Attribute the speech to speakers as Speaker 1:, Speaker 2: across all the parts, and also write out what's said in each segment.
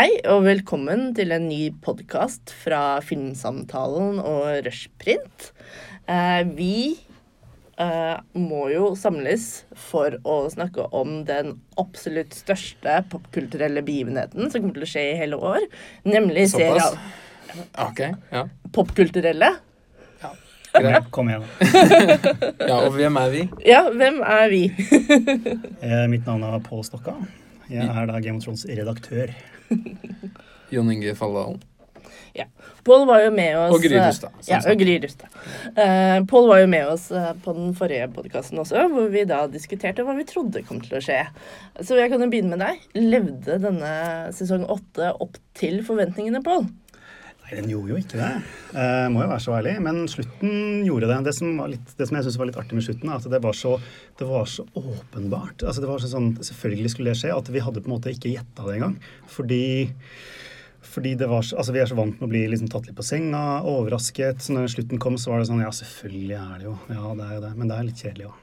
Speaker 1: Hei og velkommen til en ny podkast fra Filmsamtalen og Rushprint. Eh, vi eh, må jo samles for å snakke om den absolutt største popkulturelle begivenheten som kommer til å skje i hele år, nemlig
Speaker 2: Såpass?
Speaker 1: serie
Speaker 2: Ok, ja.
Speaker 1: Popkulturelle.
Speaker 2: Greit.
Speaker 3: Kom igjen.
Speaker 2: Ja, og hvem er vi?
Speaker 1: Ja, hvem er vi?
Speaker 3: Eh, mitt navn er Pål Stokka. Jeg er da Game of Thrones redaktør.
Speaker 2: Jon Inge Falldalen.
Speaker 1: Ja. Pål var jo med oss
Speaker 2: Og Gry Rustad,
Speaker 1: Ja, og Gry Rustad. Uh, Pål var jo med oss eh, på den forrige podkasten også, hvor vi da diskuterte hva vi trodde kom til å skje. Så jeg kan jo begynne med deg. Levde denne sesong åtte opp til forventningene, Pål?
Speaker 3: Nei, den gjorde jo ikke det. Eh, må jo være så ærlig. Men slutten gjorde det. Det som, litt, det som jeg syns var litt artig med slutten, er at det var så, det var så åpenbart. Altså, det var så sånn, Selvfølgelig skulle det skje. At vi hadde på en måte ikke gjetta det engang. Fordi fordi det var altså Vi er så vant med å bli liksom tatt litt på senga, overrasket. Så når slutten kom, så var det sånn Ja, selvfølgelig er det jo. Ja, det er jo det. Men det er litt kjedelig òg.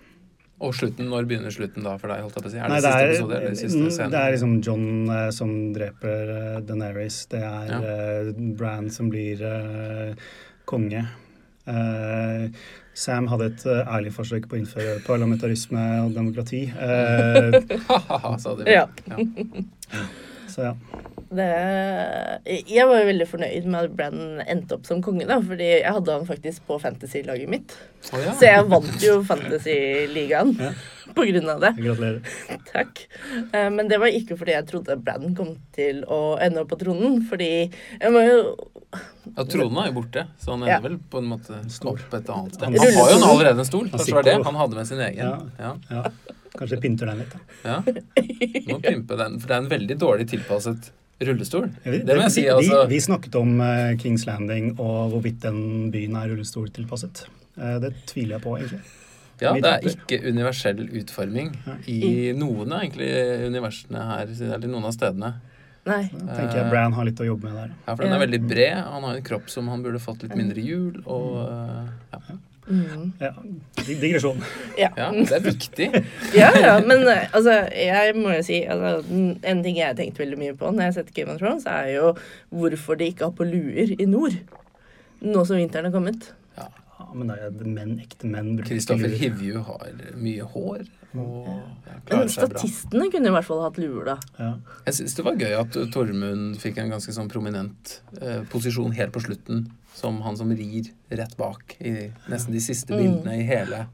Speaker 2: Og slutten, når begynner slutten da for deg? holdt jeg på å si? Er det
Speaker 3: Nei,
Speaker 2: siste
Speaker 3: det er,
Speaker 2: episode eller siste scene?
Speaker 3: det er liksom John eh, som dreper uh, Daenerys. Det er
Speaker 2: Ja.
Speaker 3: eh, Bran som blir eh, konge. Eh, Sam hadde et eh, ærlig forsøk på å innføre parlamentarisme og demokrati. Uh,
Speaker 2: Ha-ha-ha, sa de.
Speaker 1: Ja.
Speaker 2: Ja.
Speaker 3: så ja.
Speaker 1: Det, jeg var jo veldig fornøyd med at Brann endte opp som konge, da, fordi jeg hadde han faktisk på fantasy-laget mitt.
Speaker 2: Oh, ja.
Speaker 1: Så jeg vant jo Fantasy-ligaen
Speaker 3: Ja.
Speaker 1: på grunn av det.
Speaker 3: Gratulerer.
Speaker 1: Takk. Eh, Men det var ikke fordi jeg trodde Brann kom til å ende opp på tronen, fordi jeg må jo
Speaker 2: Ja, Tronen er jo borte, så han ender
Speaker 1: Ja.
Speaker 2: vel på en måte
Speaker 3: Stol.
Speaker 2: opp et annet sted.
Speaker 3: Han
Speaker 2: Han har jo en allerede en stol.
Speaker 3: Han
Speaker 2: Kanskje det var det han hadde med sin egen.
Speaker 3: Ja.
Speaker 2: Ja.
Speaker 3: Ja. Kanskje pynter den litt. da.
Speaker 2: ja. Må pimpe den, for det er en veldig dårlig tilpasset rullestol.
Speaker 3: Vi,
Speaker 2: Det må jeg si, altså.
Speaker 3: vi snakket om eh, Kings Landing og hvorvidt den byen er rullestoltilpasset. Uh, det tviler jeg på, egentlig.
Speaker 2: Ja, det er ikke universell utforming i noen av egentlig universene her, eller noen av stedene.
Speaker 1: Nei.
Speaker 3: Da tenker jeg Bran har litt å jobbe med der.
Speaker 2: Ja, for den er veldig bred. Han har en kropp som han burde fått litt mindre hjul, og ja.
Speaker 1: Mm.
Speaker 3: Ja, digresjon.
Speaker 1: Ja.
Speaker 2: ja, det er viktig.
Speaker 1: ja, ja, men eh, altså, jeg må jo si altså, En ting jeg har tenkt veldig mye på når jeg har sett Game of Thrones, er jo hvorfor de ikke har på luer i nord. Nå som vinteren har kommet.
Speaker 3: Ja, men det er menn, ekte menn. bruker
Speaker 2: Kristoffer. Hivju har mye hår og ja,
Speaker 1: Men statistene kunne i hvert fall hatt luer, da.
Speaker 3: Ja.
Speaker 2: Jeg syns det var gøy at Tormund fikk en ganske sånn prominent eh, posisjon helt på slutten, som han som rir rett bak i nesten de siste
Speaker 1: Mm.
Speaker 2: bildene i hele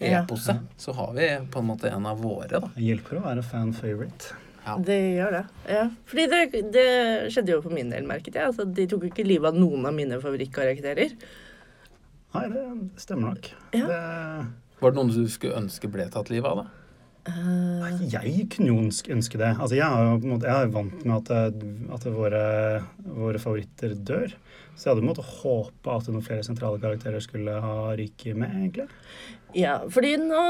Speaker 2: eposet. Så har vi på en måte en av våre, da.
Speaker 3: Det hjelper å være fan favorite.
Speaker 2: Ja.
Speaker 1: Det gjør det. ja. Fordi det, det skjedde jo for min del, merket jeg. Altså, de tok jo ikke livet av noen av mine favorittkarakterer.
Speaker 3: Nei, det stemmer nok.
Speaker 1: Ja.
Speaker 3: Det,
Speaker 2: Var det noen du skulle ønske ble tatt livet av, da?
Speaker 1: Uh...
Speaker 3: jeg kunne jo ønske, det. Altså, jeg, er jo jeg er vant med at, at våre, våre favoritter dør. Så jeg hadde på en måte håpa at noen flere sentrale karakterer skulle ha ryket med, egentlig.
Speaker 1: Ja, fordi nå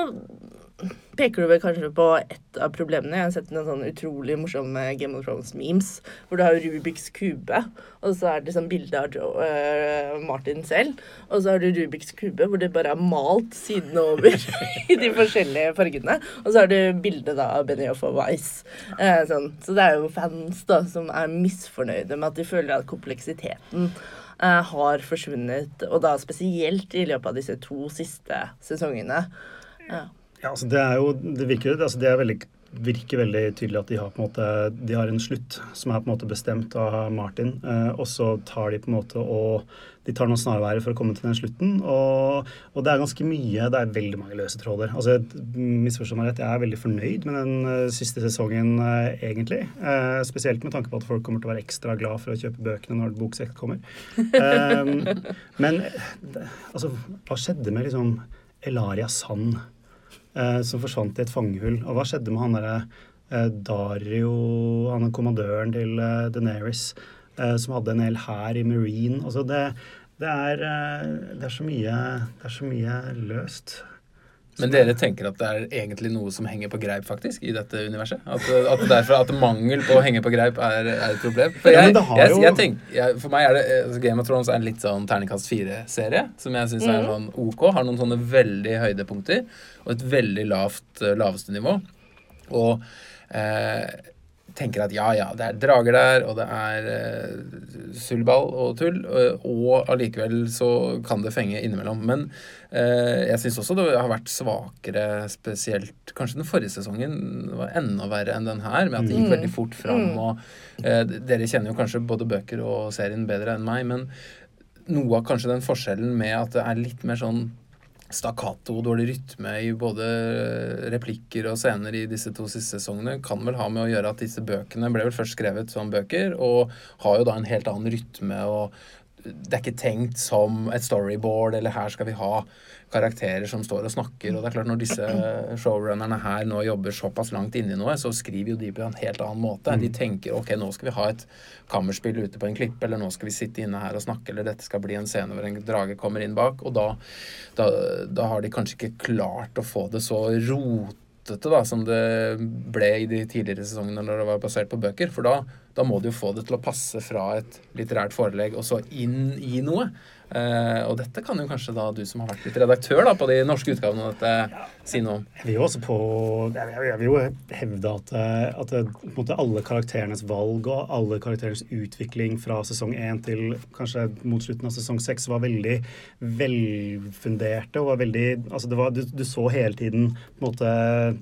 Speaker 1: peker du vel kanskje på et av problemene. Jeg har sett noen sånn utrolig morsomme Game of Thrones-memes, hvor du har Rubiks kube, og så er det sånn bilde av Joe, uh, Martin selv, og så har du Rubiks kube, hvor det bare er malt sidene over i de forskjellige fargene, og så har du bilde av Benioff og Weiss. Uh, sånn. Så det er jo fans da som er misfornøyde med at de føler at kompleksiteten uh, har forsvunnet, og da spesielt i løpet av disse to siste sesongene. Ja.
Speaker 3: Ja, altså det er jo Det virker altså det veldig, virker veldig tydelig at de har en måte De har en slutt som er på en måte bestemt av Martin, eh, og så tar de på en måte og de tar noen snarveier for å komme til den slutten. Og, og det er ganske mye Det er veldig mange løse tråder. Altså, misforstå meg rett, jeg er veldig fornøyd med den uh, siste sesongen, uh, egentlig. Uh, spesielt med tanke på at folk kommer til å være ekstra glad for å kjøpe bøkene når boksekt kommer. Men altså, hva skjedde med liksom Elaria Sand? Eh, som forsvant i et fangehull. Og hva skjedde med han derre eh, Dario, han er kommandøren til eh, Daenerys, eh, som hadde en hel hær i Marine? Altså det, det, er, det, er mye, det er så mye løst.
Speaker 2: Men dere tenker at det er egentlig noe som henger på greip, faktisk, i dette universet? At, at derfor at mangel på å henge på greip er, er et problem? For jeg, jeg, jeg tenker, for meg er det altså Game of Thrones er en litt sånn terningkast fire-serie, som jeg syns er
Speaker 1: Mhm.
Speaker 2: sånn ok. Har noen sånne veldig høydepunkter og et veldig lavt eh, laveste nivå. Og eh, tenker at ja, ja, det er drager der, og det er uh, sullball og tull, uh, og allikevel så kan det fenge innimellom. Men uh, jeg syns også det har vært svakere, spesielt Kanskje den forrige sesongen var enda verre enn den her, med at det gikk
Speaker 1: Mm.
Speaker 2: veldig fort fram.
Speaker 1: Mm.
Speaker 2: og Dere kjenner jo kanskje både bøker og serien bedre enn meg, men noe av kanskje den forskjellen med at det er litt mer sånn stakkato og dårlig rytme i både replikker og scener i disse to siste sesongene, kan vel ha med å gjøre at disse bøkene ble vel først skrevet som bøker, og har jo da en helt annen rytme, og det er ikke tenkt som et storyboard, eller her skal vi ha karakterer som står og snakker. Og det er klart, når disse showrunnerne her nå jobber såpass langt inni noe, så skriver jo de på en helt annen måte. De tenker ok, nå skal vi ha et kammerspill ute på en klippe, eller nå skal vi sitte inne her og snakke, eller dette skal bli en scene hvor en drage kommer inn bak. Og da, da, da har de kanskje ikke klart å få det så rotete da, som det ble i de tidligere sesongene når det var basert på bøker. For da, da må du jo få det til å passe fra et litterært forelegg og så inn i noe. Eh, og dette kan jo kanskje da du som har vært litt redaktør da, på de norske utgavene av dette, si noe om.
Speaker 3: Jeg vil jo også på Jeg vil, jo hevde at, eh, at det, måte alle karakterenes valg og alle karakterenes utvikling fra sesong én til kanskje mot slutten av sesong seks var veldig velfunderte. og var veldig, altså det var, du, du så hele tiden på en måte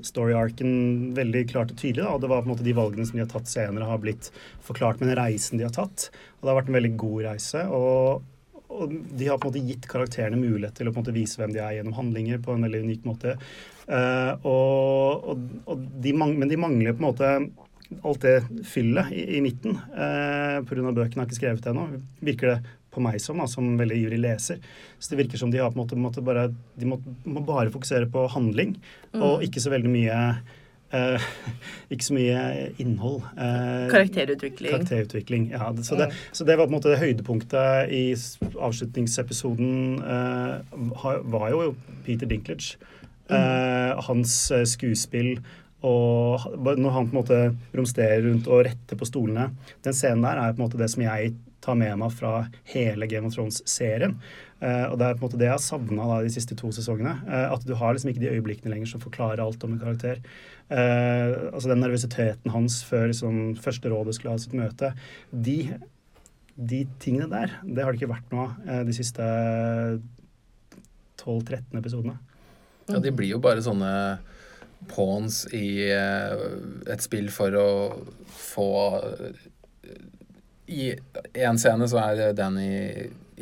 Speaker 3: story-arken veldig klart og tydelig. Da, og det var på en måte de valgene som de har tatt senere, har blitt forklart med den reisen de har tatt. Og det har vært en veldig god reise. og og de har på en måte gitt karakterene mulighet til å på en måte vise hvem de er gjennom handlinger på en veldig unik måte. Uh, og, og, og de mang men de mangler på en måte alt det fyllet i, i midten. Uh, Pga. bøkene har ikke skrevet det ennå. Virker det på meg som, da, som veldig ivrig leser. Så det virker som de har på en måte, måte bare, de må, må bare fokusere på handling, og ikke så veldig mye eh, ikke så mye innhold. Eh,
Speaker 1: Karakterutvikling.
Speaker 3: Karakterutvikling, ja. Det- Så det, så det var på en måte høydepunktet i avslutningsepisoden eh, var jo Peter Dinklage. Eh, hans eh, skuespill og når han på en måte romsterer rundt og retter på stolene. Den scenen der er på en måte det som jeg tar med meg fra hele Game of Thrones-serien. Uh, og det er på en måte det jeg har savna de siste to sesongene. Uh, at du har liksom ikke de øyeblikkene lenger som forklarer alt om en karakter. Eh, altså Den nervøsiteten hans før liksom, første rådet skulle ha sitt møte. De, de tingene der, det har det ikke vært noe av eh, de siste 12-13 episodene.
Speaker 2: Ja, de blir jo bare sånne pawns i eh, et spill for å få I en scene så er Danny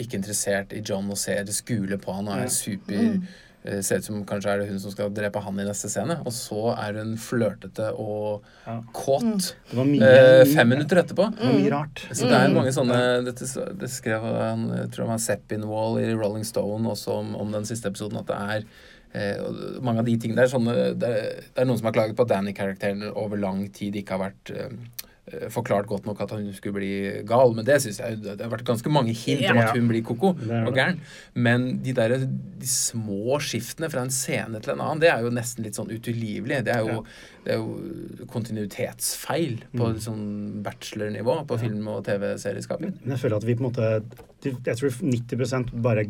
Speaker 2: ikke interessert i John og ser skule på han og er super eh, Ser ut som kanskje er det hun som skal drepe han i neste scene. Og så er hun flørtete og
Speaker 3: Ja.
Speaker 2: kåt
Speaker 3: Det mye,
Speaker 2: eh, fem minutter etterpå.
Speaker 3: Det var mye rart.
Speaker 2: Så det er mange sånne Dette det skrev han, jeg tror det var Seppinwall i Rolling Stone også om, om den siste episoden, at det er eh, mange av de tingene der sånne, det, er- det er noen som har klaget på at Danny-karakteren over lang tid ikke har vært eh, eh, forklart godt nok at hun skulle bli gal, men det syns jeg det har vært ganske mange hint om at hun blir koko og gæren. Men de der de små skiftene fra en scene til en annen, det er jo nesten litt sånn utilgivelig. Det er jo, det er jo kontinuitetsfeil på
Speaker 3: Mm.
Speaker 2: sånn bachelornivå på film- og TV-serieskaping.
Speaker 3: Men jeg føler at vi på en måte Jeg tror 90% bare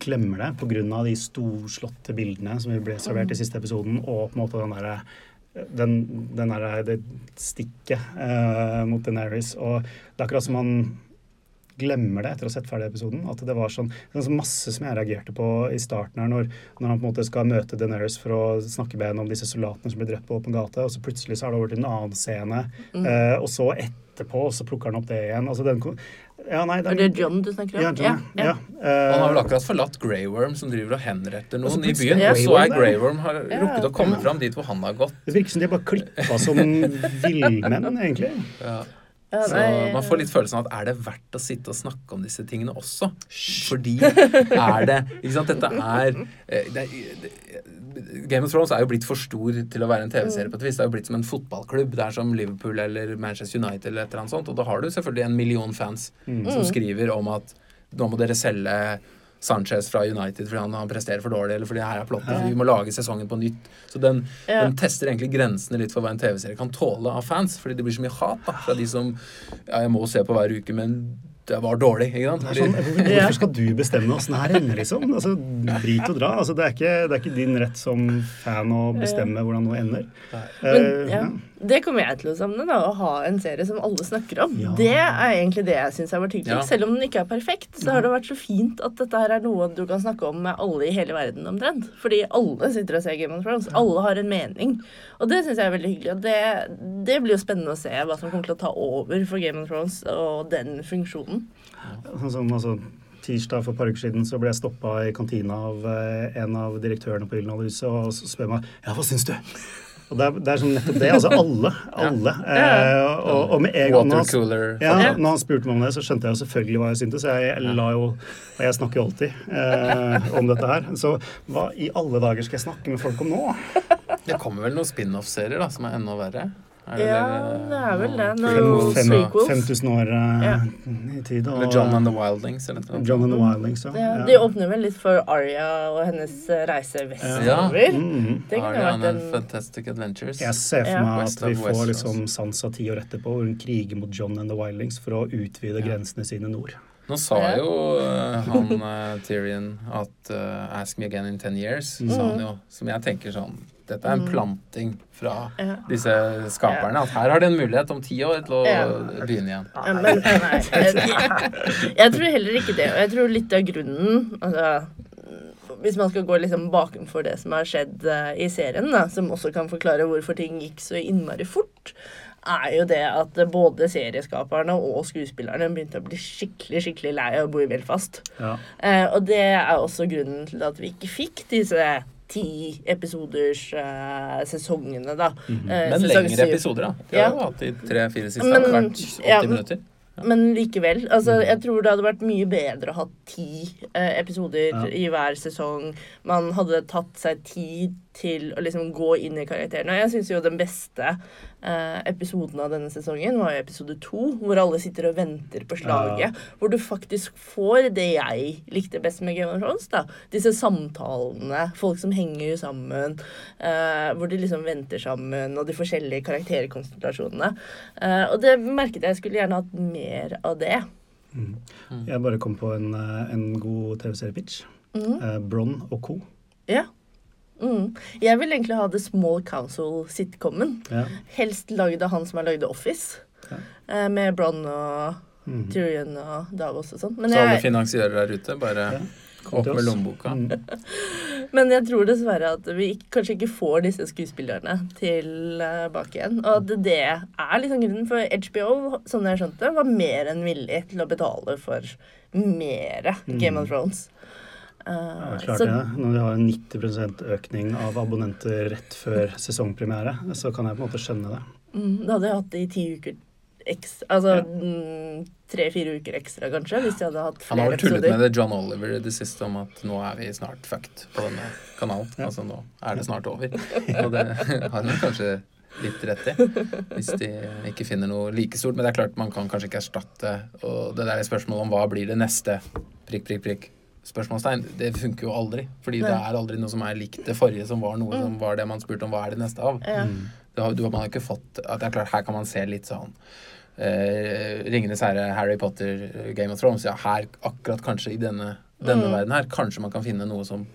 Speaker 3: glemmer det pga. de storslåtte bildene som vi ble servert i siste episoden, og på en måte den derre den, den der, det stikket eh, mot Deneris. Og det er akkurat som man glemmer det etter å ha sett ferdig episoden. At det var sånn, det var masse som jeg reagerte på i starten her, når, når han på en måte skal møte Deneris for å snakke med henne om disse soldatene som blir drept på åpen gate, og så plutselig så er det over til en annen scene, eh, og så etterpå, og så plukker han opp det igjen. Altså den, ja, nei,
Speaker 1: Er det John du snakker om?
Speaker 3: Ja, John, ja. Eh,
Speaker 2: Han har vel akkurat forlatt Grey Worm, som driver og henretter
Speaker 3: Og så
Speaker 2: noen i byen. Og så er. Grey Worm har
Speaker 1: Ja.
Speaker 2: rukket å komme
Speaker 3: Ja.
Speaker 2: fram dit hvor han har gått.
Speaker 3: Det virker som de bare klippa som villmenn, egentlig.
Speaker 2: Ja.
Speaker 1: Ja,
Speaker 2: Så man får litt følelsen av at er det verdt å sitte og snakke om disse tingene også? Fordi er det Ikke sant, dette er, eh, det er det, Game of Thrones er jo blitt for stor til å være en TV-serie på et vis. Det er jo blitt som en fotballklubb. Det er som Liverpool eller Manchester United eller et eller annet sånt. Og da har du selvfølgelig en million fans som skriver om at nå må dere selge Sanchez fra United fordi han, han presterer for dårlig, eller fordi her er plottet. Vi må lage sesongen på nytt. Så den,
Speaker 1: Ja.
Speaker 2: den tester egentlig grensene litt for hva en TV-serie kan tåle av fans. Fordi det blir så mye hat da, fra de som Ja, jeg må se på hver uke, men det var dårlig. ikke sant? Fordi,
Speaker 3: sånn, hvorfor, skal du bestemme åssen det her ender, liksom? Altså, Drit og dra. Altså, det, er ikke, det er ikke din rett som fan å bestemme hvordan noe ender.
Speaker 1: Men,
Speaker 3: Eh,
Speaker 1: ja. Det kommer jeg til å savne. da, Å ha en serie som alle snakker om.
Speaker 3: Ja.
Speaker 1: Det er egentlig det jeg syns har vært hyggelig.
Speaker 2: Ja.
Speaker 1: Selv om den ikke er perfekt, så har det vært så fint at dette her er noe du kan snakke om med alle i hele verden omtrent. Fordi alle sitter og ser Game of Thrones. Alle har en mening. Og det syns jeg er veldig hyggelig. Og det, det blir jo spennende å se hva som kommer til å ta over for Game of Thrones og den funksjonen.
Speaker 3: Sånn som altså, Tirsdag for et par uker siden så ble jeg stoppa i kantina av eh, en av direktørene på Gyldendalhuset og spør meg ja, hva syns du? Og det er, det er sånn nettopp det. Altså alle. Alle. Eh, og, og med en gang når han, ja,
Speaker 1: Ja.
Speaker 3: når han spurte meg om det, så skjønte jeg jo selvfølgelig hva jeg syntes. Jeg la jo Og jeg snakker jo alltid eh, om dette her. Så hva i alle dager skal jeg snakke med folk om nå?
Speaker 2: Det kommer vel noen spin-off-serier da, som er enda verre? Er det
Speaker 1: Ja, det er vel det. Noe
Speaker 2: prequels
Speaker 3: Fem,
Speaker 2: og-
Speaker 1: prequels.
Speaker 3: 5000 år uh,
Speaker 1: Ja.
Speaker 3: i tid. Og,
Speaker 2: Eller John and the Wildlings eller noe.
Speaker 3: John and the Wildlings, ja.
Speaker 1: Ja,
Speaker 3: Ja.
Speaker 1: de åpner vel litt for Arya og hennes eh, reise vestover.
Speaker 3: Mm.
Speaker 1: -hmm.
Speaker 2: Aria
Speaker 1: and en
Speaker 2: Fantastic Adventures.
Speaker 3: Jeg ser for meg at vi får liksom Sansa ti år etterpå, hvor hun kriger mot John and the Wildlings for å utvide
Speaker 2: Ja.
Speaker 3: grensene sine nord.
Speaker 2: Nå sa
Speaker 1: Ja.
Speaker 2: jo uh, han uh, Tyrion at uh, 'ask me again in ten years',
Speaker 3: Mm.
Speaker 2: sa han jo. Som jeg tenker sånn Dette er en
Speaker 1: Mm.
Speaker 2: planting fra
Speaker 1: Ja.
Speaker 2: disse skaperne. At her har de en mulighet om ti år til å
Speaker 1: Ja.
Speaker 2: begynne igjen.
Speaker 1: Ja, men nei, jeg, jeg tror heller ikke det. Og jeg tror litt av grunnen altså, Hvis man skal gå liksom bakenfor det som har skjedd i serien, da, som også kan forklare hvorfor ting gikk så innmari fort, er jo det at både serieskaperne og skuespillerne begynte å bli skikkelig skikkelig lei av å bo i Belfast.
Speaker 3: Ja.
Speaker 1: Eh, og det er også grunnen til at vi ikke fikk disse ti episoders eh, sesongene, da. Eh,
Speaker 2: Men
Speaker 1: sesong
Speaker 2: lengre episoder, da. De har jo hatt de tre-fire siste.
Speaker 1: Men-
Speaker 2: hvert 80
Speaker 1: ja,
Speaker 2: minutter.
Speaker 1: Men likevel. Altså, jeg tror det hadde vært mye bedre å ha ti eh, episoder
Speaker 3: Ja.
Speaker 1: i hver sesong. Man hadde tatt seg tid til å liksom gå inn i karakterene. Og jeg syns jo den beste eh, episoden av denne sesongen var jo episode to, hvor alle sitter og venter på slaget.
Speaker 3: Ja.
Speaker 1: Hvor du faktisk får det jeg likte best med Game of Thrones. da. Disse samtalene, folk som henger sammen, eh, hvor de liksom venter sammen, og de forskjellige karakterkonstellasjonene. Eh, og det merket jeg skulle gjerne hatt mer av det.
Speaker 3: Mm. Jeg bare kom på en, eh, en god TV-seriepitch.
Speaker 1: Mhm.
Speaker 3: Eh, Bronn og co.
Speaker 1: Ja. Mm. Jeg vil egentlig ha The Small Council-sitcomen.
Speaker 3: Ja.
Speaker 1: Helst lagd av han som har lagd Office.
Speaker 3: Ja.
Speaker 1: Eh, med Bronn og
Speaker 3: Mhm.
Speaker 1: Tyrion og Davos og sånn.
Speaker 2: Så alle
Speaker 1: jeg-
Speaker 2: finansierer der ute, bare
Speaker 3: Ja.
Speaker 2: Opp med lommeboka.
Speaker 3: Mm.
Speaker 1: men jeg tror dessverre at vi ikke, kanskje ikke får disse skuespillerne tilbake igjen. Og at det er liksom grunnen, for HBO, sånn jeg skjønte, var mer enn villig til å betale for mer Game of Thrones. Eh,
Speaker 3: Ja, klart
Speaker 1: så-
Speaker 3: det. Når vi har en 90% økning av abonnenter rett før sesongpremiere, så kan jeg på en måte skjønne det.
Speaker 1: Mm, da hadde jeg hatt det i ti uker ekstra. Altså mm, tre-fire uker ekstra, kanskje, hvis jeg hadde hatt flere episoder.
Speaker 2: Han har vel tullet
Speaker 1: episoder.
Speaker 2: med det John Oliver i det siste om at nå er vi snart fucked på denne kanalen.
Speaker 3: Ja.
Speaker 2: Altså nå er det snart over. Og det har han kanskje litt rett i, hvis de ikke finner noe like stort. Men det er klart man kan kanskje ikke erstatte Og det der spørsmålet om hva blir det neste prikk, prikk, prikk. Spørsmålstegn. Det funker jo aldri. Fordi det er aldri noe som er likt det forrige, som var noe som var det man spurte om hva er det neste av.
Speaker 1: Ja.
Speaker 2: Det har, du, man har ikke fått at det er klart, Her kan man se litt sånn eh, Ringenes herre, Harry Potter, Game of Thrones. Ja, her akkurat kanskje i denne, denne
Speaker 1: Mm.
Speaker 2: verden her, kanskje man kan finne noe som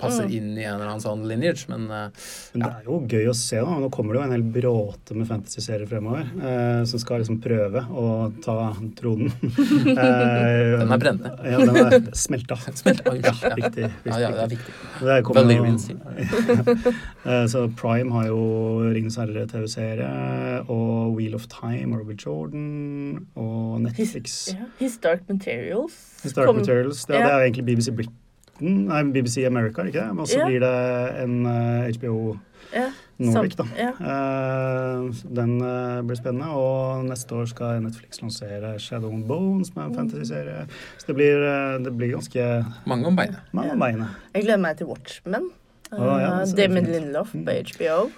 Speaker 2: passer inn i en eller annen sånn lineage, men uh,
Speaker 3: Men det er jo gøy å se. da. Nå kommer det jo en hel bråte med fantasy-serier fremover uh, som skal liksom prøve å ta tronen. uh,
Speaker 2: den er brent ned.
Speaker 3: Ja, den er smelta.
Speaker 2: Smelta,
Speaker 3: Ja,
Speaker 2: ja.
Speaker 3: riktig.
Speaker 2: Ja, ja, det er viktig.
Speaker 3: Det. Eh, Så Prime har jo Ringenes herre-TV-serie og Wheel of Time og Robert Jordan og Netflix.
Speaker 1: Ja. His Dark Materials.
Speaker 3: Stark
Speaker 1: kom-
Speaker 3: Materials. Det,
Speaker 1: ja.
Speaker 3: det er jo egentlig BBC Britain, nei, BBC America, ikke det? Og så
Speaker 1: Ja.
Speaker 3: blir det en eh, HBO
Speaker 1: Ja.
Speaker 3: Nordic, da.
Speaker 1: Ja.
Speaker 3: Eh, den eh, blir spennende. Og neste år skal Netflix lansere Shadow and Bone, som er en fantasy-serie. Så det blir, eh, det blir ganske
Speaker 2: Mange om beinet.
Speaker 3: mange om beinet.
Speaker 1: Jeg gleder meg til Watchmen.
Speaker 3: Ah, ja,
Speaker 1: Damon. Lindelof
Speaker 3: Mm.
Speaker 1: på HBO.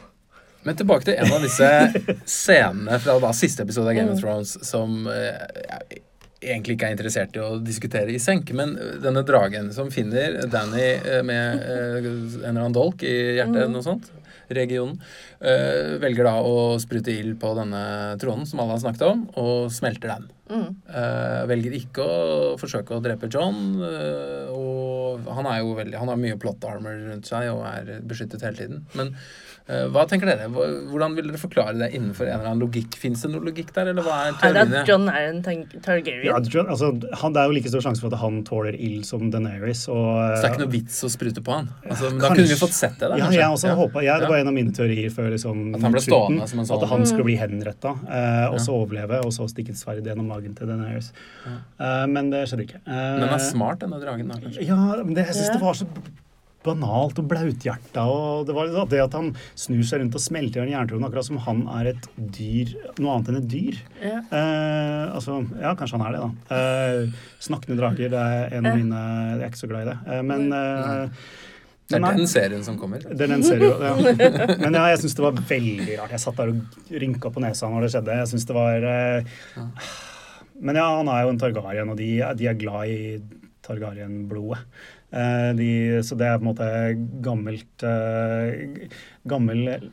Speaker 2: Men tilbake til en av disse scenene fra da siste episode av Game of
Speaker 1: Mm.
Speaker 2: Thrones som eh, jeg egentlig ikke er interessert i å diskutere i senk, men denne dragen som finner Danny eh, med eh, en eller annen dolk i hjertet,
Speaker 1: eller
Speaker 2: noe sånt, regionen, eh, velger da å sprute ild på denne tronen som alle har snakket om, og smelter den.
Speaker 1: Mm.
Speaker 2: Velger ikke å forsøke å drepe John, og han er jo veldig Han har mye plot armor rundt seg og er beskyttet hele tiden. Men hva tenker dere? Hvordan vil dere forklare det innenfor en eller annen logikk? Fins det noe logikk der, eller hva er
Speaker 1: Er det at John er en Tar-
Speaker 3: Ja,
Speaker 1: Targaryen?
Speaker 3: John, altså, han, det er jo like stor sjanse for at han tåler ild som Deneris. Og,
Speaker 2: Så det er ikke noe vits å sprute på han? Altså, men da
Speaker 3: Kanskje.
Speaker 2: kunne vi fått sett det, da.
Speaker 3: Ja, jeg også
Speaker 2: Ja.
Speaker 3: håpet, jeg, Det
Speaker 2: Ja.
Speaker 3: var en av mine teorier før liksom,
Speaker 2: At han ble stående som en sånn-
Speaker 3: At han skulle bli henretta, eh, og så overleve, og så stikke et sverd gjennom magen til Deneris. Eh, men det skjedde ikke. Eh,
Speaker 2: Men han er smart, denne dragen, da, kanskje?
Speaker 3: Ja, men det, jeg syns
Speaker 1: Ja.
Speaker 3: det var så banalt og blauthjerta. Og det var liksom det at han snur seg rundt og smelter i jerntroen, akkurat som han er et dyr, noe annet enn et dyr.
Speaker 1: Ja.
Speaker 3: Eh, altså, ja, kanskje han er det, da. Eh, snakkende drager, det er en av mine Jeg er ikke så glad i det. Eh, men eh,
Speaker 2: Det er den serien som kommer.
Speaker 3: Det er den serien, ja. Men ja, jeg syns det var veldig rart. Jeg satt der og rynka på nesa når det skjedde. Jeg synes det var eh, Men ja, han er jo en Targaryen, og de, de er glad i Targaryen-blodet. Eh, de, så det er på en måte gammelt eh, Gammel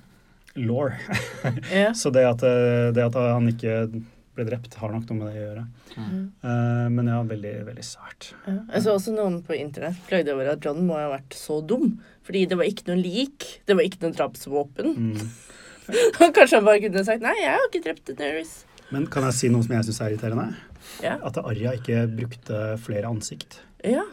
Speaker 3: law.
Speaker 1: yeah.
Speaker 3: så det at, eh, det at han ikke ble drept, har nok noe med det å gjøre.
Speaker 2: Mm.
Speaker 3: Eh, men ja, veldig, veldig sært.
Speaker 1: Ja. Jeg så også noen på internett klagde over at John må ha vært så dum. Fordi det var ikke noe lik. Det var ikke noe drapsvåpen.
Speaker 3: Mm.
Speaker 1: Kanskje han bare kunne sagt nei, jeg har ikke drept Nervous.
Speaker 3: Men kan jeg si noe som jeg syns er irriterende?
Speaker 1: Ja.
Speaker 3: At Arja ikke brukte flere ansikt.
Speaker 1: Ja.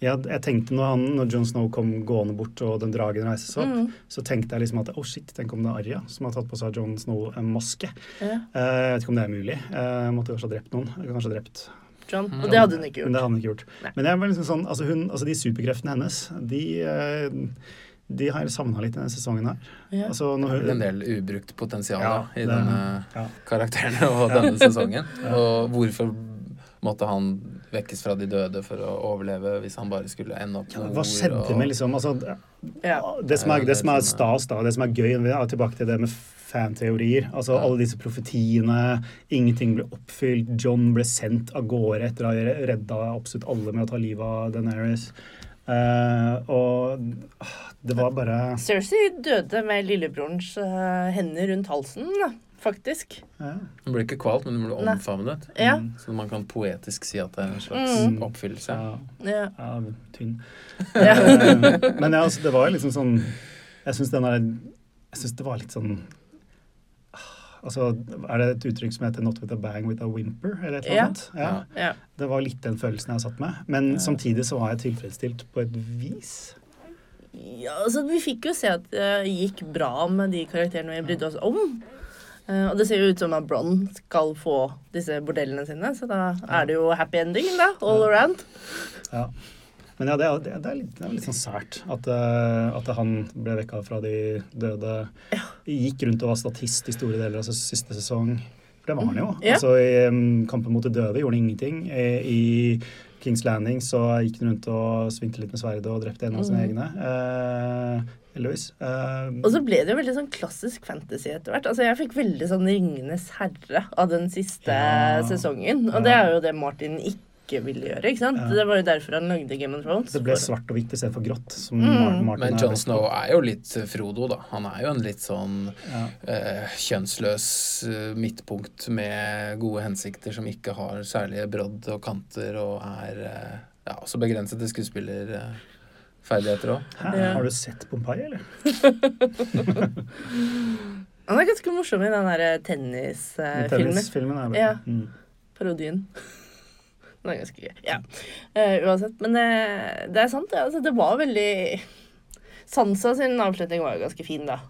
Speaker 3: Jeg, jeg tenkte når, han, når Jon Snow kom gående bort og den dragen reises opp,
Speaker 1: Mm.
Speaker 3: så tenkte jeg liksom at oh shit, tenk om det er Arya som har tatt på seg Jon Snow en maske.
Speaker 1: ja.
Speaker 3: Eh, jeg vet ikke om det er mulig. Jeg måtte kanskje ha drept noen. Jeg Kanskje ha drept
Speaker 1: John.
Speaker 2: Mm.
Speaker 1: Og det hadde hun ikke
Speaker 3: Men det
Speaker 1: gjort.
Speaker 3: hadde hun ikke gjort.
Speaker 1: Nei.
Speaker 3: Men jeg var liksom sånn, altså, hun, altså de superkreftene hennes, de, eh, de har savna litt i denne sesongen her.
Speaker 1: Ja.
Speaker 3: Altså, når hun,
Speaker 2: En del ubrukt potensial
Speaker 3: Ja,
Speaker 2: da, i
Speaker 3: det-
Speaker 2: denne
Speaker 3: ja.
Speaker 2: karakteren og denne sesongen. Og hvorfor måtte han vekkes fra de døde for å overleve hvis han bare skulle ende opp
Speaker 3: Ja, Hva skjedde
Speaker 2: og-
Speaker 3: med liksom altså, det, som er,
Speaker 2: det
Speaker 3: som er stas, da, det som er gøy Vi er tilbake til det med fanteorier. Altså
Speaker 2: Ja.
Speaker 3: Alle disse profetiene. Ingenting ble oppfylt. John ble sendt av gårde etter å ha redda absolutt alle med å ta livet av Deneris. Uh, og ah, det var bare
Speaker 1: Cersei døde med lillebrorens uh, hender rundt halsen, faktisk.
Speaker 3: ja.
Speaker 2: Hun blir ikke kvalt, men hun
Speaker 1: blir
Speaker 2: omfavnet.
Speaker 1: Ja.
Speaker 2: Så man kan poetisk si at det er en slags
Speaker 3: Mm.
Speaker 2: oppfyllelse.
Speaker 3: Ja,
Speaker 1: Ja.
Speaker 3: ja, tynn.
Speaker 1: Ja.
Speaker 3: Eh, Men ja, altså, det var jo liksom sånn Jeg syns den er Jeg syns det var litt sånn Altså, er det et uttrykk som heter 'not with a bang, with a whimper'? Eller et eller
Speaker 1: Ja.
Speaker 3: annet? Ja.
Speaker 1: ja.
Speaker 3: Det var litt den følelsen jeg satt med. Men
Speaker 2: Ja.
Speaker 3: samtidig så var jeg tilfredsstilt på et vis.
Speaker 1: Ja, altså Vi fikk jo se at det gikk bra med de karakterene vi brydde oss om. Eh, og det ser jo ut som at Bronn skal få disse bordellene sine, så da er det jo happy ending, da. All around.
Speaker 3: Ja. Men ja, det er, det er, litt, det er litt sånn sært at, eh, at han ble vekka fra de døde. Ja. Gikk rundt og var statist i store deler av altså, siste sesong. For det var han jo.
Speaker 1: Ja.
Speaker 3: Altså I um, Kampen mot de døde gjorde han ingenting. I, I Kings Landing så gikk han rundt og svingte litt med sverdet og drepte en av sine
Speaker 1: Mm.
Speaker 3: egne. Eh, heldigvis. Eh,
Speaker 1: Og så ble det jo veldig sånn klassisk fantasy etter hvert. Altså Jeg fikk veldig sånn Ringenes herre av den siste
Speaker 3: Ja.
Speaker 1: sesongen. Og
Speaker 3: Ja.
Speaker 1: det er jo det Martin ikke ville gjøre, ikke sant?
Speaker 3: Ja.
Speaker 1: Det var jo derfor han lagde Game of Thrones.
Speaker 3: det ble
Speaker 1: For-
Speaker 3: svart og hvitt istedenfor grått. Som
Speaker 1: Mm.
Speaker 3: Martin
Speaker 2: Men
Speaker 3: John.
Speaker 2: Snow er jo litt eh, Frodo, da. Han er jo en litt sånn
Speaker 3: Ja.
Speaker 2: eh, kjønnsløs eh, midtpunkt med gode hensikter som ikke har særlige brodd og kanter og er eh, ja, også begrenset til skuespillerferdigheter òg.
Speaker 3: Hæ?
Speaker 1: Ja.
Speaker 3: Har du sett Pompeii, eller?
Speaker 1: Han er ganske morsom i den der tennisfilmen.
Speaker 3: Tennisfilmen er bra.
Speaker 1: Ja.
Speaker 3: Mm.
Speaker 1: Parodien. Den er ganske gøy. Ja. Uh, uansett. Men det, det er sant, det. Altså, det var veldig Sansa sin avslutning var jo ganske fin, da.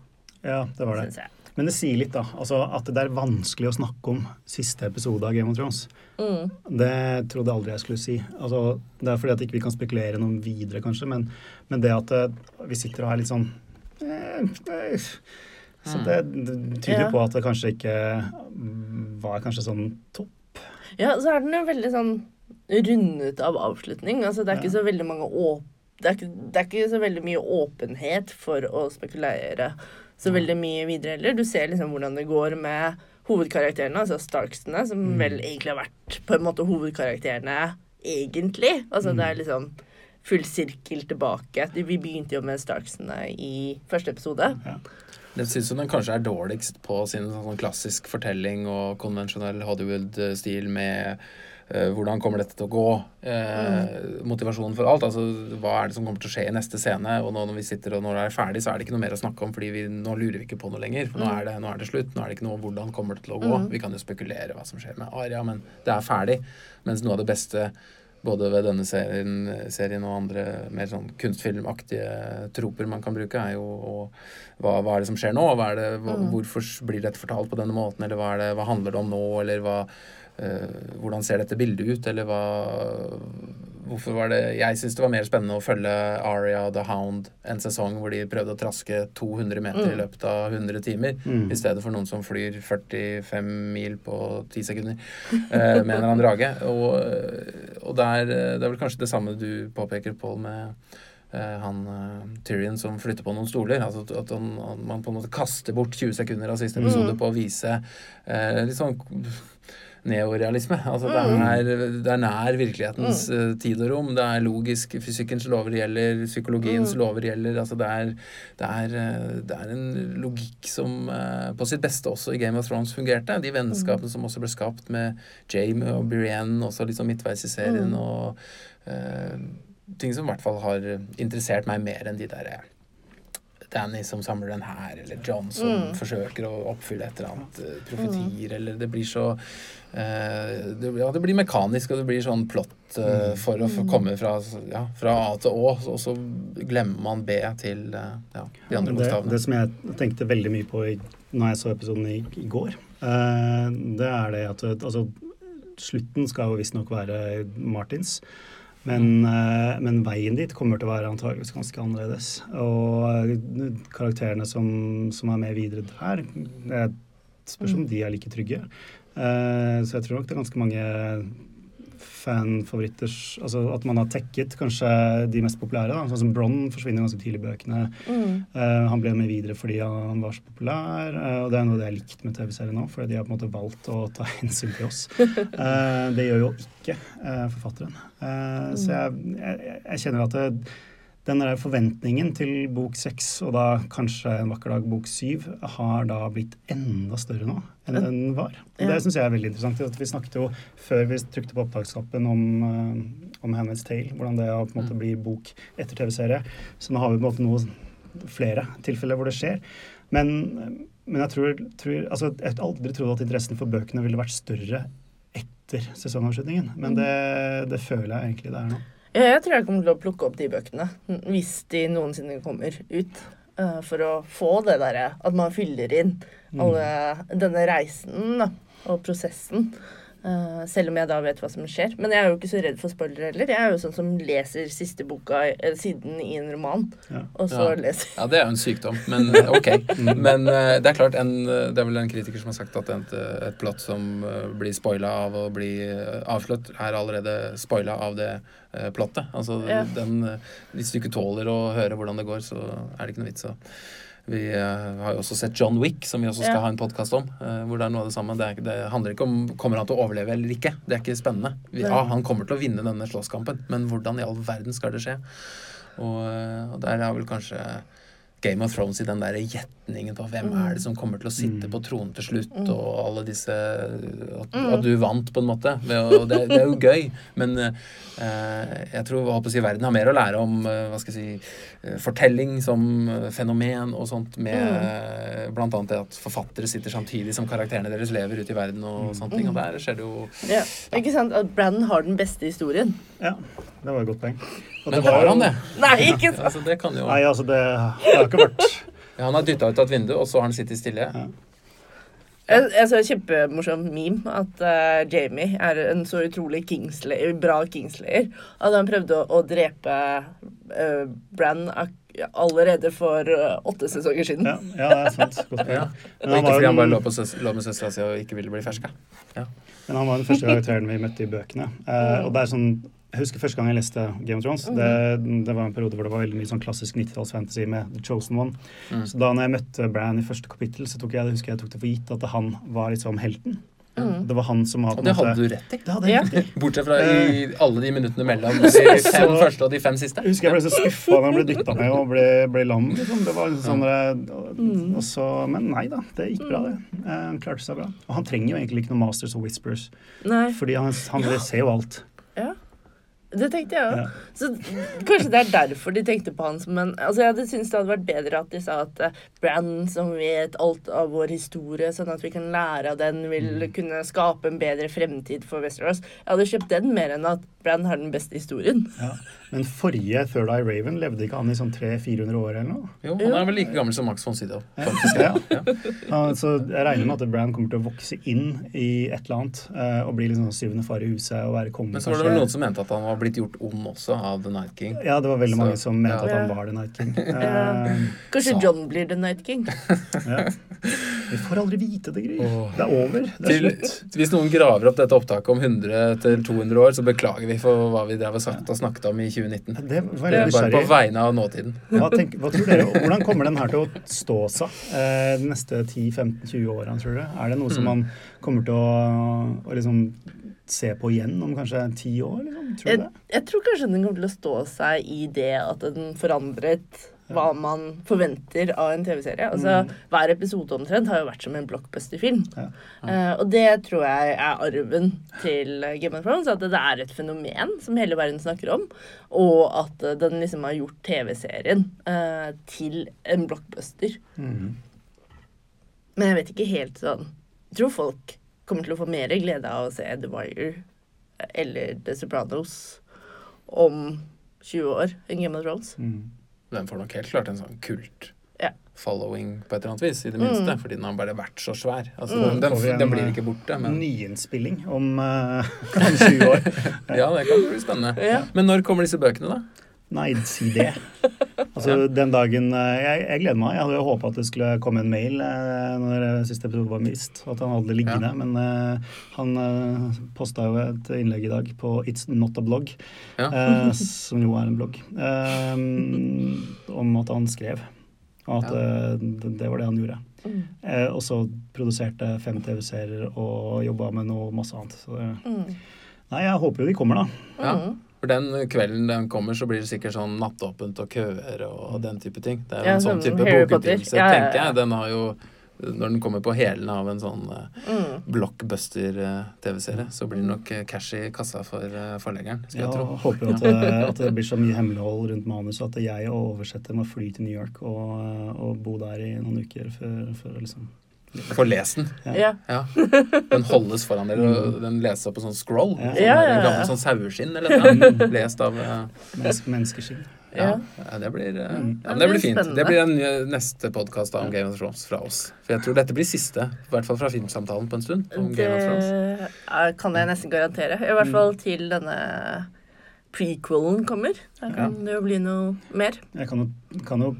Speaker 3: ja, det var det. Men det sier litt, da. Altså, at det er vanskelig å snakke om siste episode av Game of Thrones.
Speaker 1: Mm.
Speaker 3: Det trodde jeg aldri jeg skulle si. Altså, det er fordi at ikke vi kan spekulere noe videre, kanskje, men, men det at eh, vi sitter og er litt sånn eh, eh, Så det, det tyder
Speaker 1: Ja.
Speaker 3: på at det kanskje ikke mm, var kanskje sånn topp.
Speaker 1: Ja, så er den jo veldig sånn rundet av avslutning. Altså, det er ikke så veldig mange åp... Det er, ikke, det er ikke så veldig mye åpenhet for å spekulere så veldig mye videre heller. Du ser liksom hvordan det går med hovedkarakterene, altså Starksene, som
Speaker 3: Mm.
Speaker 1: vel egentlig har vært på en måte hovedkarakterene egentlig. Altså det er
Speaker 3: Mm.
Speaker 1: liksom full sirkel tilbake. Vi begynte jo med Starksene i første episode.
Speaker 3: Ja.
Speaker 2: Det syns hun kanskje er dårligst på sin sånn klassisk fortelling og konvensjonell Hollywood-stil med hvordan kommer dette til å gå? Eh. Motivasjonen for alt. Altså hva er det som kommer til å skje i neste scene? Og nå når vi sitter og når det er ferdig, så er det ikke noe mer å snakke om, fordi vi, nå lurer vi ikke på noe lenger. For nå, mm. er det, nå er det slutt. Nå er det ikke noe hvordan kommer det til å gå. Mm. Vi kan jo spekulere hva som skjer med Aria, men det er ferdig. Mens noe av det beste både ved denne serien, serien, og andre mer sånn kunstfilmaktige troper man kan bruke, er jo og, hva, hva, er det som skjer nå? Det, hva, mm. Hvorfor blir dette fortalt på denne måten? Eller hva, det, hva handler det om nå? Eller hva, hvordan ser dette bildet ut? Eller hva Hvorfor var det Jeg syns det var mer spennende å følge Aria the Hound en sesong hvor de prøvde å traske 200 meter mm. i løpet av 100 timer, mm. i stedet for noen som flyr 45 mil på 10 sekunder eh, med en eller annen drage. Og, og det, er, det er vel kanskje det samme du påpeker, Pål, med eh, han Tyrion som flytter på noen stoler. altså At han, man på en måte kaster bort 20 sekunder av siste episode mm. på å vise eh, litt sånn neorealisme. Altså det mm. er, det er nær virkelighetens mm. uh, tid og rom. Det er logisk. Fysikkens lover gjelder, psykologiens mm. lover gjelder. Altså det er, det er, uh, det er en logikk som uh, på sitt beste også i Game of Thrones fungerte. De vennskapene mm. som også ble skapt med Jamie og Brienne, også liksom midtveis i serien, mm. og ting som i hvert fall har interessert meg mer enn de der Danny som samler den her, eller John som mm. forsøker å oppfylle et eller annet uh, profetier, mm. eller det blir så uh, det, Ja, det blir mekanisk, og det blir sånn plott uh, for å mm. komme fra, ja, fra, A til Å, og så glemmer man B til ja, de andre bokstavene.
Speaker 3: Det, det, som jeg tenkte veldig mye på i, når jeg så episoden i, i går, det er det at altså, slutten skal jo visstnok være Martins. Men, uh, men, veien dit kommer til å være antageligvis ganske annerledes. Og uh, karakterene som, som, er med videre der, det spørs om de er like trygge. Uh, så jeg tror nok det er ganske mange fanfavoritter Altså at man har tekket kanskje de mest populære. da, Sånn som Bronn forsvinner ganske tidlig i bøkene. Mm. Uh, han ble med videre fordi han var så populær. Uh, og det er noe det jeg har likt med TV-serien nå, fordi de har på en måte valgt å ta hensyn til oss. Uh, det gjør jo ikke forfatteren. Mm. Så jeg, jeg, jeg, kjenner at det, den der forventningen til bok seks, og da kanskje en vakker dag bok syv, har da blitt enda større nå enn den var. Ja. Det syns jeg er veldig interessant. Vi snakket jo før vi trykte på opptaksknappen om, uh, om Handmaid's Tale, hvordan det på en måte blir bok etter TV-serie. Så nå har vi på en måte noe flere tilfeller hvor det skjer. Men, men jeg tror, tror altså, Jeg har aldri trodd at interessen for bøkene ville vært større etter sesongavslutningen. Men mm. det, det føler jeg egentlig det er nå.
Speaker 1: Jeg tror jeg kommer til å plukke opp de bøkene hvis de noensinne kommer ut. Uh, for å få det derre at man fyller inn mm. alle, denne reisen og prosessen. Uh, selv om jeg da vet hva som skjer. Men jeg er jo ikke så redd for spoilere heller. Jeg er jo sånn som leser siste boka uh, siden i en roman, ja. og så
Speaker 2: ja.
Speaker 1: leser
Speaker 2: Ja, det er jo en sykdom, men ok. men uh, det er klart, en, det er vel en kritiker som har sagt at et, et plott som blir spoila av å bli avslørt, er allerede spoila av det plottet. Altså ja. den Hvis du ikke tåler å høre hvordan det går, så er det ikke noe vits å vi uh, har jo også sett John Wick, som vi også skal ja. ha en podkast om. Uh, hvor det er noe av det samme. Det, er, det, handler ikke om kommer han til å overleve eller ikke. Det er ikke spennende. Vi, ja, han kommer til å vinne denne slåsskampen, men hvordan i all verden skal det skje? Og, uh, og der er vel kanskje Game of Thrones i den der gjetningen på hvem mm. er det som kommer til å sitte mm. på tronen til slutt, mm. og alle disse At, mm. at, du vant, på en måte. Og det, det er jo gøy, men uh, jeg tror jeg å si, verden har mer å lære om uh, hva skal jeg si, eh, fortelling som fenomen og sånt, med mm. blant annet det at forfattere sitter samtidig som karakterene deres lever ute i verden og sånne ting. Og der skjer det jo
Speaker 1: ja. Ikke sant at Brandon har den beste historien.
Speaker 3: Ja, det var et godt poeng.
Speaker 2: Men var han det?
Speaker 1: Nei, ikke sant.
Speaker 2: Altså, det kan jo
Speaker 3: Nei, altså, det har ikke vært
Speaker 2: ja, Han har dytta ut av et vindu, og så har han sittet stille. Ja.
Speaker 1: Jeg, jeg så en kjempemorsom meme at uh, Jamie er en så utrolig Kingsley, bra Kingslayer at han prøvde å, å drepe uh, Brann allerede for uh, åtte sesonger siden.
Speaker 3: Ja, ja det er sant. Ja.
Speaker 2: ikke fordi han bare lå, på søs, lå med søstera si og ikke ville bli ferska. Ja.
Speaker 3: Men han var den første karakteren vi møtte i bøkene. Uh, og det er sånn jeg husker første gang jeg leste Game of Thrones. Mm det, det, var en periode hvor det var veldig mye sånn klassisk 90-talls-fantasy med The Chosen One. Mm. Så da når jeg møtte Bran i første kapittel, så tok jeg det husker jeg tok det for gitt at han var liksom helten.
Speaker 1: Mm.
Speaker 3: Det var han som hadde
Speaker 2: Og det hadde du rett i.
Speaker 3: Det hadde jeg
Speaker 1: Ja.
Speaker 3: rett i.
Speaker 2: Bortsett fra i alle de minuttene mellom de fem første og de fem siste.
Speaker 3: Jeg husker jeg ble så skuffa da han ble dytta ned og ble, ble lam. Liksom. Det var sånn der, og, og så, Men nei da, det gikk bra, det. Eh, Han klarte seg bra. Og han trenger jo egentlig ikke noen Masters og Whispers,
Speaker 1: Nei,
Speaker 3: fordi han, han ser jo alt.
Speaker 1: Det tenkte jeg òg.
Speaker 3: Ja.
Speaker 1: Så kanskje det er derfor de tenkte på han som en Altså, jeg hadde syntes det hadde vært bedre at de sa at uh, Brann, som vet alt av vår historie, sånn at vi kan lære av den, vil kunne skape en bedre fremtid for Westeros. Jeg hadde kjøpt den mer enn at Brann har den beste historien.
Speaker 3: Ja. Men forrige Third Eye Raven levde ikke han i sånn 300-400 år eller noe?
Speaker 2: Jo, han er vel like gammel som Max von Sydow.
Speaker 3: Ja. Ja, så jeg regner med at Bran kommer til å vokse inn i et eller annet eh, og bli liksom syvende far i huset og være konge.
Speaker 2: Men så var det vel noen som mente at han var blitt gjort ond også av The Night King.
Speaker 3: Ja, det var veldig
Speaker 2: Så-
Speaker 3: mange som mente at han var The Night King.
Speaker 1: Ja.
Speaker 3: Eh,
Speaker 1: Kanskje
Speaker 2: Så-
Speaker 1: John blir The Night King.
Speaker 3: ja. Vi får aldri vite det, Gry. Det er over. Det er
Speaker 2: Til,
Speaker 3: slutt.
Speaker 2: hvis noen graver opp dette opptaket om 100-200 år, så beklager vi for hva vi drev og sagt og snakket om i 2019.
Speaker 3: Det var
Speaker 2: Det bare på vegne av nåtiden.
Speaker 3: Hva, tenk, hva tror dere, Hvordan kommer den her til å stå seg eh, de neste 10-15-20 årene, tror dere? Er det noe som man kommer til å, å liksom se på igjen om kanskje ti år? Liksom? Tror
Speaker 1: Jeg,
Speaker 3: det?
Speaker 1: jeg tror kanskje den kommer til å stå seg i det at den forandret hva man forventer av en TV-serie. Altså, Hver episode omtrent har jo vært som en blockbuster-film.
Speaker 3: Ja.
Speaker 1: Eh, og det tror jeg er arven til Game of Thrones. At det er et fenomen som hele verden snakker om. Og at eh, den liksom har gjort TV-serien uh, til en blockbuster.
Speaker 3: Mm.
Speaker 1: Men jeg vet ikke helt sånn Jeg tror folk kommer til å få mer glede av å se The Wire eller The Sopranos om 20 år enn Game of Thrones.
Speaker 3: Mhm.
Speaker 2: Den får nok helt klart en sånn kult following på et eller annet vis, i det minste.
Speaker 1: Mm.
Speaker 2: Fordi den har bare vært så svær. Altså,
Speaker 3: Mm.
Speaker 2: den, den, den blir
Speaker 3: eh,
Speaker 2: ikke borte, men
Speaker 3: Nyinnspilling om, uh, om 20 år.
Speaker 2: ja, det kan bli spennende.
Speaker 1: Ja.
Speaker 2: Men når kommer disse bøkene, da?
Speaker 3: Nei, si det. Altså, den dagen eh, Jeg, jeg gleder meg. Jeg hadde jo håpa at det skulle komme en mail eh, når eh, siste episode var mist, og at han hadde det liggende.
Speaker 2: Ja.
Speaker 3: Men eh, han eh, posta jo et innlegg i dag på It's Not a Blog,
Speaker 2: Ja.
Speaker 3: eh, som jo er en blogg, eh, om at han skrev. Og at
Speaker 2: Ja.
Speaker 3: det, det var det han gjorde.
Speaker 1: Mm.
Speaker 3: Eh, og så produserte fem TV-serier og jobba med noe masse annet. Så
Speaker 1: Mm.
Speaker 3: nei, jeg håper jo de kommer, da.
Speaker 2: Ja. For den kvelden den kommer, så blir det sikkert sånn nattåpent og køer og den type ting. Det er jo
Speaker 1: Ja,
Speaker 2: en sånn
Speaker 1: sånn
Speaker 2: type bokutgivelse,
Speaker 1: Ja, ja, ja.
Speaker 2: tenker jeg. Den har jo Når den kommer på hælene av en sånn eh,
Speaker 1: Mm.
Speaker 2: blockbuster-TV-serie, så blir det nok eh, cash i kassa for eh, forleggeren, skal
Speaker 3: Ja,
Speaker 2: jeg tro.
Speaker 3: håper jo at, det- at det blir så mye hemmelighold rundt manuset at jeg og oversetter må fly til New York og, og bo der i noen uker før, før liksom
Speaker 2: Få lest den.
Speaker 1: Ja.
Speaker 2: Ja. Den holdes foran dere, og den leses opp på sånn scroll.
Speaker 3: Ja.
Speaker 2: Sånn
Speaker 1: Ja, ja, ja.
Speaker 2: gammel sånn saueskinn eller noe. Lest av eh,
Speaker 3: menneske, menneskeskinn.
Speaker 2: Ja,
Speaker 1: Ja.
Speaker 2: ja det blir, eh,
Speaker 3: Mm.
Speaker 2: ja, men det blir fint.
Speaker 1: spennende.
Speaker 2: Det blir den neste podkast om Game of Thrones fra oss. For jeg tror dette blir siste, i hvert fall fra filmsamtalen på en stund, om Game of Thrones.
Speaker 1: Det kan jeg nesten garantere. I hvert fall til denne prequelen kommer. Da kan det jo bli noe mer.
Speaker 3: Jeg kan jo, kan jo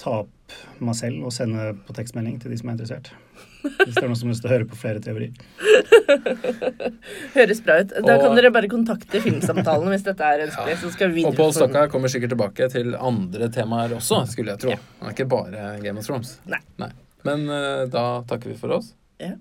Speaker 3: ta opp meg selv og sende på tekstmelding til de som er interessert. Hvis det er noen som har lyst til å høre på flere teorier.
Speaker 1: Høres bra ut. Da
Speaker 2: Og-
Speaker 1: kan dere bare kontakte Filmsamtalen hvis dette er ønskelig. Så skal vi
Speaker 2: Og Pål. Stokka kommer sikkert tilbake til andre temaer også, skulle jeg tro.
Speaker 1: Ja.
Speaker 2: Han er ikke bare Game of Thrones.
Speaker 1: Nei.
Speaker 2: Men uh, da takker vi for oss.
Speaker 1: Ja.